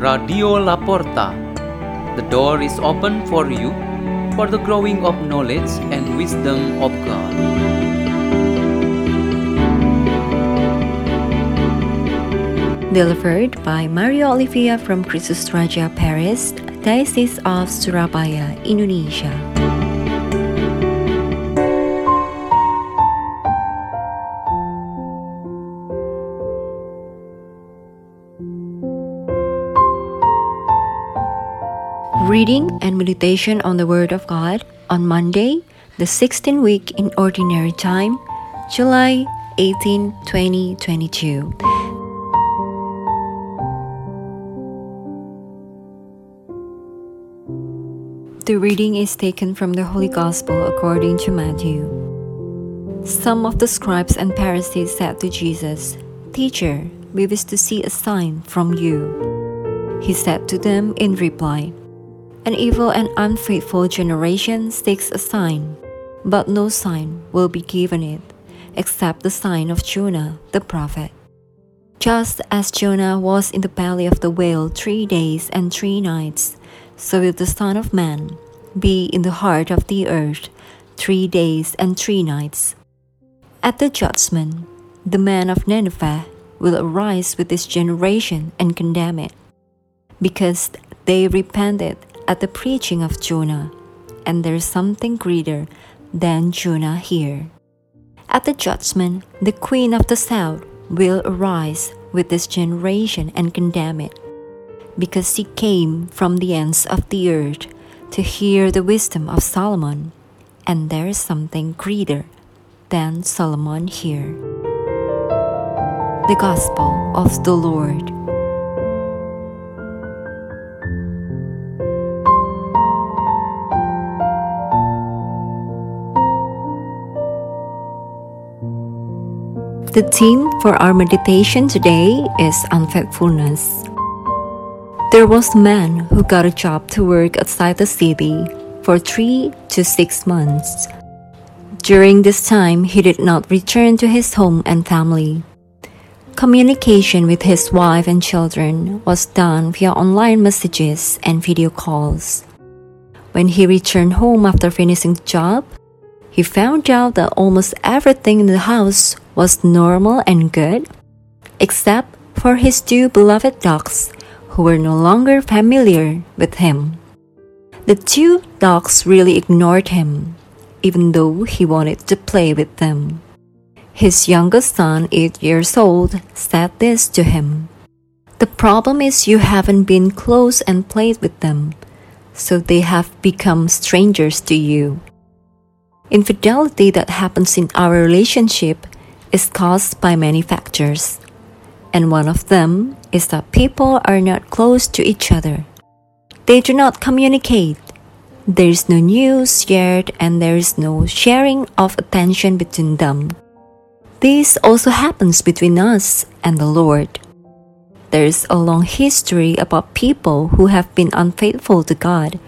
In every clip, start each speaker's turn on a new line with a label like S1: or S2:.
S1: Radio Laporta. The door is open for you for the growing of knowledge and wisdom of God.
S2: Delivered by Mario Olivia from Christus Raja Paris, Diocese of Surabaya, Indonesia. Reading and meditation on the Word of God on Monday, the 16th week in Ordinary Time, July 18, 2022. The reading is taken from the Holy Gospel according to Matthew. Some of the scribes and Pharisees said to Jesus, Teacher, we wish to see a sign from you. He said to them in reply, An evil and unfaithful generation seeks a sign, but no sign will be given it, except the sign of Jonah the prophet. Just as Jonah was in the belly of the whale three days and three nights, so will the Son of Man be in the heart of the earth three days and three nights. At the judgment, the man of Nineveh will arise with this generation and condemn it, because they repented at the preaching of Jonah, and there is something greater than Jonah here. At the judgment, the queen of the south will arise with this generation and condemn it because she came from the ends of the earth to hear the wisdom of Solomon, and there is something greater than Solomon here. The Gospel of the Lord. The theme for our meditation today is unfaithfulness. There was a man who got a job to work outside the city for three to six months. During this time, he did not return to his home and family. Communication with his wife and children was done via online messages and video calls. When he returned home after finishing the job, he found out that almost everything in the house was normal and good, except for his two beloved dogs who were no longer familiar with him. The two dogs really ignored him, even though he wanted to play with them. His youngest son, eight years old, said this to him The problem is you haven't been close and played with them, so they have become strangers to you. Infidelity that happens in our relationship is caused by many factors and one of them is that people are not close to each other. They do not communicate. There is no news shared and there is no sharing of attention between them. This also happens between us and the Lord. There is a long history about people who have been unfaithful to God,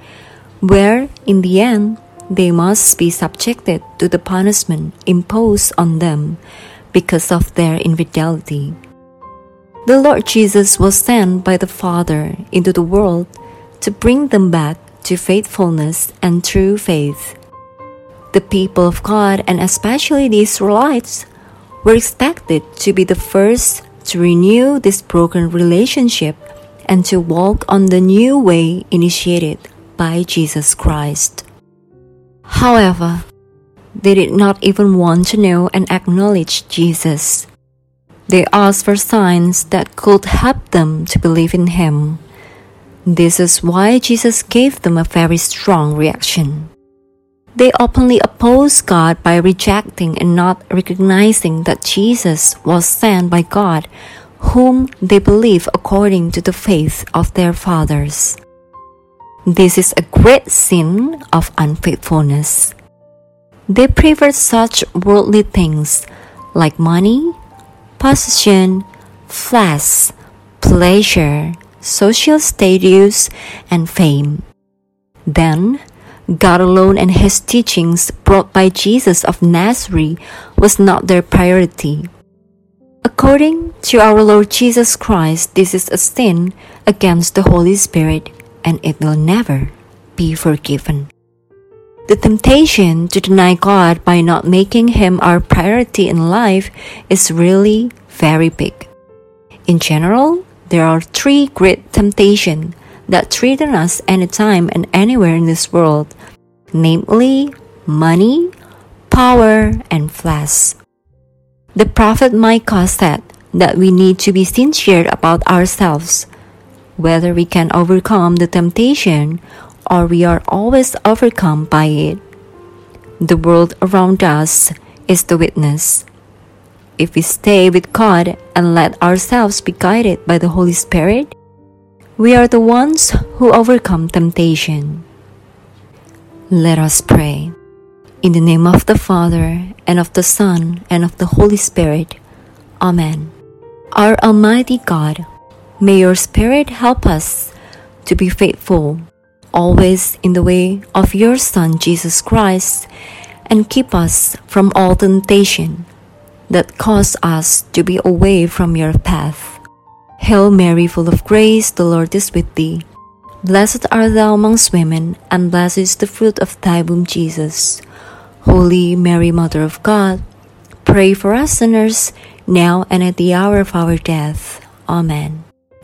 S2: where, in the end, they must be subjected to the punishment imposed on them because of their infidelity. The Lord Jesus was sent by the Father into the world to bring them back to faithfulness and true faith. The people of God, and especially the Israelites, were expected to be the first to renew this broken relationship and to walk on the new way initiated by Jesus Christ. However, they did not even want to know and acknowledge Jesus. They asked for signs that could help them to believe in Him. This is why Jesus gave them a very strong reaction. They openly opposed God by rejecting and not recognizing that Jesus was sent by God, whom they believe according to the faith of their fathers. This is a great sin of unfaithfulness. They preferred such worldly things like money, possession, flesh, pleasure, social status, and fame. Then, God alone and His teachings brought by Jesus of Nazareth was not their priority. According to our Lord Jesus Christ, this is a sin against the Holy Spirit and it will never be forgiven. The temptation to deny God by not making Him our priority in life is really very big. In general, there are three great temptations that threaten us anytime and anywhere in this world, namely money, power, and flesh. The prophet Micah said that we need to be sincere about ourselves, whether we can overcome the temptation or we are always overcome by it. The world around us is the witness. If we stay with God and let ourselves be guided by the Holy Spirit, we are the ones who overcome temptation. Let us pray. In the name of the Father, and of the Son, and of the Holy Spirit. Amen. Our Almighty God, may your Spirit help us to be faithful, always in the way of your Son Jesus Christ, and keep us from all temptation that cause us to be away from your path. Hail Mary, full of grace, the Lord is with thee. Blessed art thou amongst women, and blessed is the fruit of thy womb, Jesus. Holy Mary, Mother of God, pray for us sinners, now and at the hour of our death. Amen.